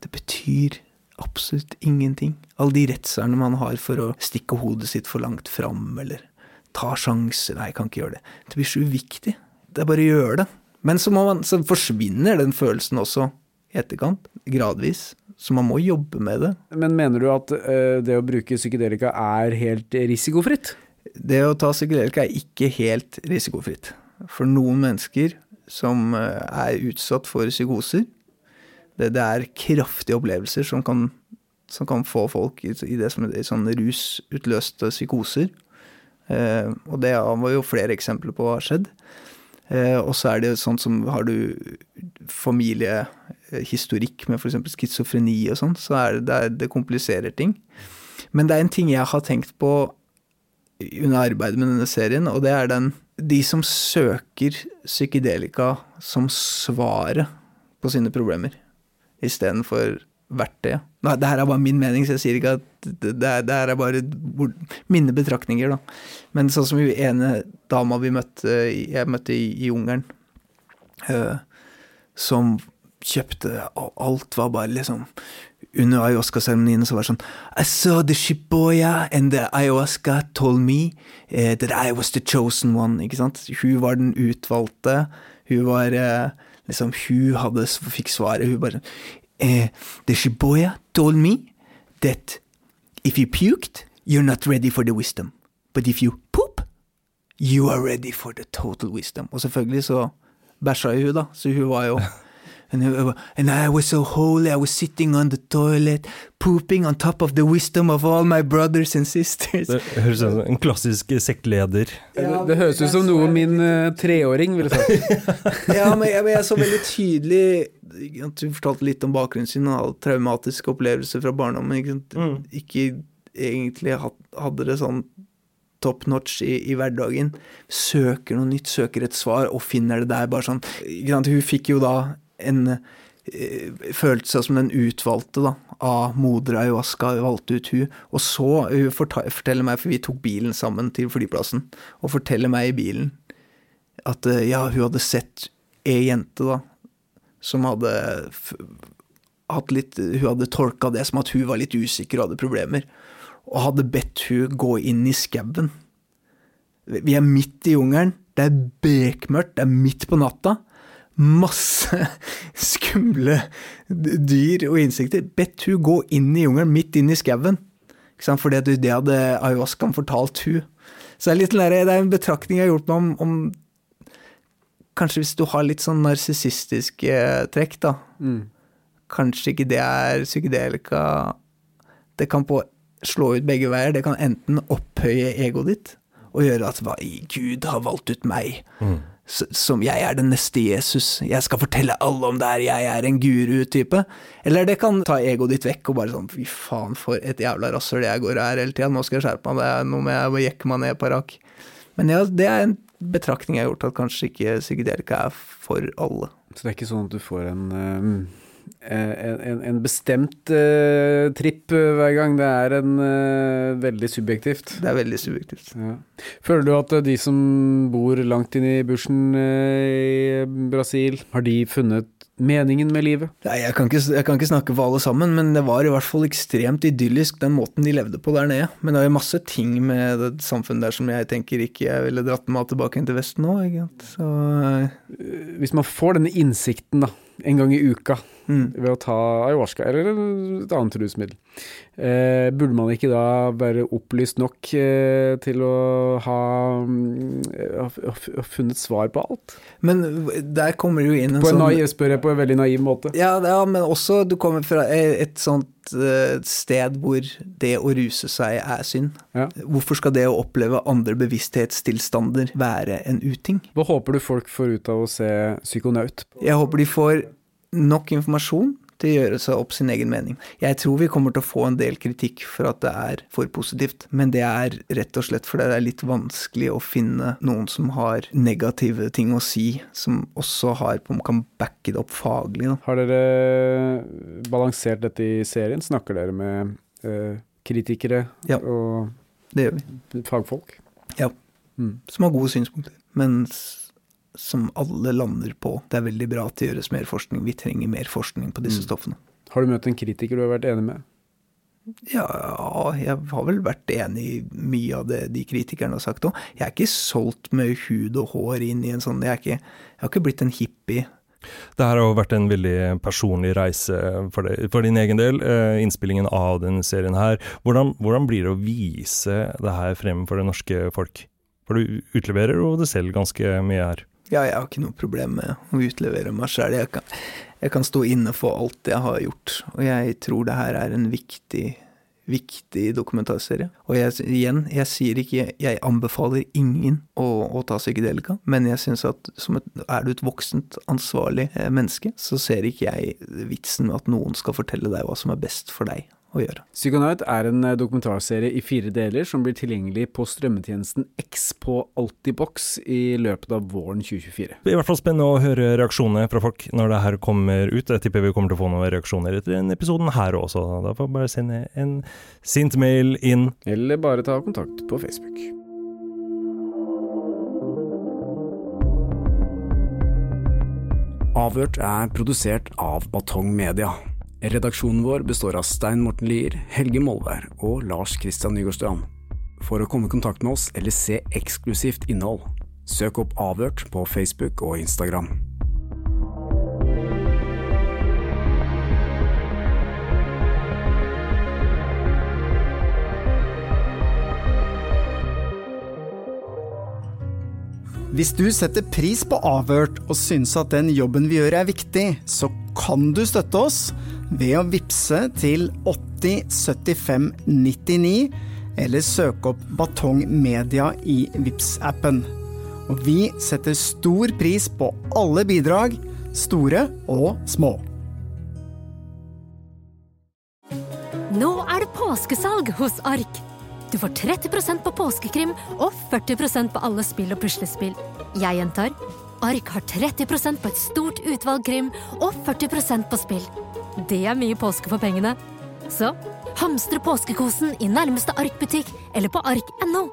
Det betyr absolutt ingenting. Alle de redslene man har for å stikke hodet sitt for langt fram, eller ta sjanser Nei, jeg kan ikke gjøre det. Det blir så uviktig. Det er bare å gjøre det. Men så, må man, så forsvinner den følelsen også i etterkant, gradvis. Så man må jobbe med det. Men mener du at uh, det å bruke psykedelika er helt risikofritt? Det å ta psykedelika er ikke helt risikofritt. For noen mennesker som eh, er utsatt for psykoser, det, det er kraftige opplevelser som kan, som kan få folk i, i det som er sånn rusutløste psykoser. Eh, og det var jo flere eksempler på hva har skjedd. Eh, og så er det sånn som har du familiehistorikk med f.eks. schizofreni og sånn, så er det, det, er, kompliserer ting. Men det er en ting jeg har tenkt på under arbeidet med denne serien, og det er den De som søker psykedelika som svaret på sine problemer, istedenfor verktøyet. Nei, det her er bare min mening, så jeg sier ikke at det, det, er, her er bare mine betraktninger, da. Men sånn som hun ene dama vi møtte, jeg møtte i, i Ungarn, eh, som kjøpte og Alt var bare liksom Under ayahuasca-seremonien så var det sånn I saw the shiboya and the ayahuasca told me eh, that I was the chosen one. Ikke sant? Hun var den utvalgte. Hun var eh, liksom Hun hadde, fikk svaret. Hun bare eh, The shiboya told me that if you puked, you're not ready for the wisdom. But if you poop, you are ready for the total wisdom. Og selvfølgelig så bæsja hun, da. Så hun var jo And, uh, and I was so holy, I was sitting on the toilet, pooping on top of the wisdom of all my brothers and sisters. Det høres ut som en klassisk sektleder. det, det høres ut som noe min uh, treåring ville sagt. ja, men jeg, men jeg så veldig tydelig at Hun fortalte litt om bakgrunnen sin og hadde traumatiske opplevelser fra barndommen. Ikke, sant? ikke egentlig hadde det sånn top notch i, i hverdagen. Søker noe nytt, søker et svar, og finner det der bare sånn? Hun fikk jo da en eh, Følte seg som den utvalgte da, av moder ayahuasca, valgte ut hun. Og så hun forteller meg, for vi tok bilen sammen til flyplassen, og forteller meg i bilen at eh, ja, hun hadde sett ei jente, da, som hadde hatt litt Hun hadde tolka det som at hun var litt usikker og hadde problemer, og hadde bedt hun gå inn i skauen. Vi er midt i jungelen, det er bekmørkt, det er midt på natta. Masse skumle dyr og insekter. Bedt hun gå inn i jungelen, midt inn i skauen. Ikke sant? Fordi at det hadde ayahuascaen fortalt hun. Så det er, litt, sånn det er en betraktning jeg har gjort meg om, om Kanskje hvis du har litt sånn narsissistiske trekk, da. Kanskje ikke det er psykedelika Det kan på slå ut begge veier. Det kan enten opphøye egoet ditt og gjøre at hva, Gud har valgt ut meg. S- Som jeg er den neste Jesus. Jeg skal fortelle alle om det her, jeg er en guru-type. Eller det kan ta egoet ditt vekk og bare sånn fy faen, for et jævla rasshøl jeg går og er hele tida. Nå skal jeg skjerpe meg, det er noe med jeg jekke meg ned på rak. Men ja, det er en betraktning jeg har gjort, at kanskje ikke psykedelika er for alle. Så det er ikke sånn at du får en, eh, en, en, bestemt uh, tripp eh, hver gang. Det er en uh, veldig subjektivt. Det er veldig subjektivt. Ja. Føler du at de som bor langt inn i bushen uh, i Brasil, har de funnet meningen med livet? Nei, jeg kan, ikke, jeg kan ikke snakke for alle sammen, men det var i hvert fall ekstremt idyllisk den måten de levde på der nede. Men det er jo masse ting med det samfunnet der som jeg tenker ikke jeg ville dratt meg tilbake inn til Vesten nå. Så Hvis man får denne innsikten da, en gang i uka ved å ta ayahuasca eller et annet rusmiddel, eh, burde man ikke da være opplyst nok eh, til å ha, mm, ha, ha funnet svar på alt? Men der kommer jo inn en På en sånn naiv, spør jeg på en veldig naiv måte. Ja, ja, men også du kommer fra et sånt eh, sted hvor det å ruse seg er synd. Hvorfor skal det å oppleve andre bevissthetstilstander være en uting? Hva håper du folk får ut av å se Psykonaut? Jeg håper de får nok informasjon til å gjøre seg opp sin egen mening. Jeg tror vi kommer til å få en del kritikk for at det er for positivt, men det er rett og slett fordi det er litt vanskelig å finne noen som har negative ting å si, som også har, kan backe det opp faglig. Da. Har dere balansert dette i serien? Snakker dere med eh, kritikere og det gjør vi. fagfolk? Ja. Som har gode synspunkter, men s- som alle lander på. Det er veldig bra at det gjøres mer forskning. Vi trenger mer forskning på disse Mm. stoffene. Har du møtt en kritiker du har vært enig med? Ja, jeg har vel vært enig i mye av det de kritikerne har sagt òg. Jeg er ikke solgt med hud og hår inn i en sånn Jeg, er ikke, jeg har ikke blitt en hippie. Det her har jo vært en veldig personlig reise for, deg, for din egen del, eh, innspillingen av denne serien her. Hvordan, hvordan blir det å vise det her frem for det norske folk? For du utleverer jo det selv ganske mye her. Ja, jeg har ikke noe problem med å utlevere meg sjøl. Jeg, jeg kan stå inne for alt jeg har gjort. Og jeg tror det her er en viktig, viktig dokumentarserie. Og jeg, igjen, jeg sier ikke Jeg anbefaler ingen å, å ta psykedelika, men jeg syns at et, er du et voksent, ansvarlig eh, menneske, så ser ikke jeg vitsen med at noen skal fortelle deg hva som er best for deg å gjøre. Psychonaut er en eh, dokumentarserie i fire deler som blir tilgjengelig på strømmetjenesten X på Altibox i løpet av våren 2024. Det er i hvert fall spennende å høre reaksjonene fra folk når det her kommer ut. Jeg tipper vi kommer til å få noen reaksjoner etter denne episoden her også. Da får vi bare sende en sint mail inn. Eller bare ta kontakt på Facebook. Avhørt er produsert av Batong Media. Redaksjonen vår består av Stein Morten Lier, Helge Molvær og Lars Christian Nygårdstrand. For å komme i kontakt med oss eller se eksklusivt innhold, søk opp Avhørt på Facebook og Instagram. Hvis du setter pris på Avhørt og syns at den jobben vi gjør er viktig, så kan du støtte oss ved å vippse til 8075 99 eller søke opp Batong Media i vips appen Og vi setter stor pris på alle bidrag, store og små. Nå er det påskesalg hos Ark. Du får 30% på påskekrim og 40% på alle spill og puslespill. Jeg gjentar Ark har 30% på et stort utvalg krim og 40% på spill. Det er mye påske for pengene. Så hamstre påskekosen i nærmeste Ark-butikk eller på ark.no.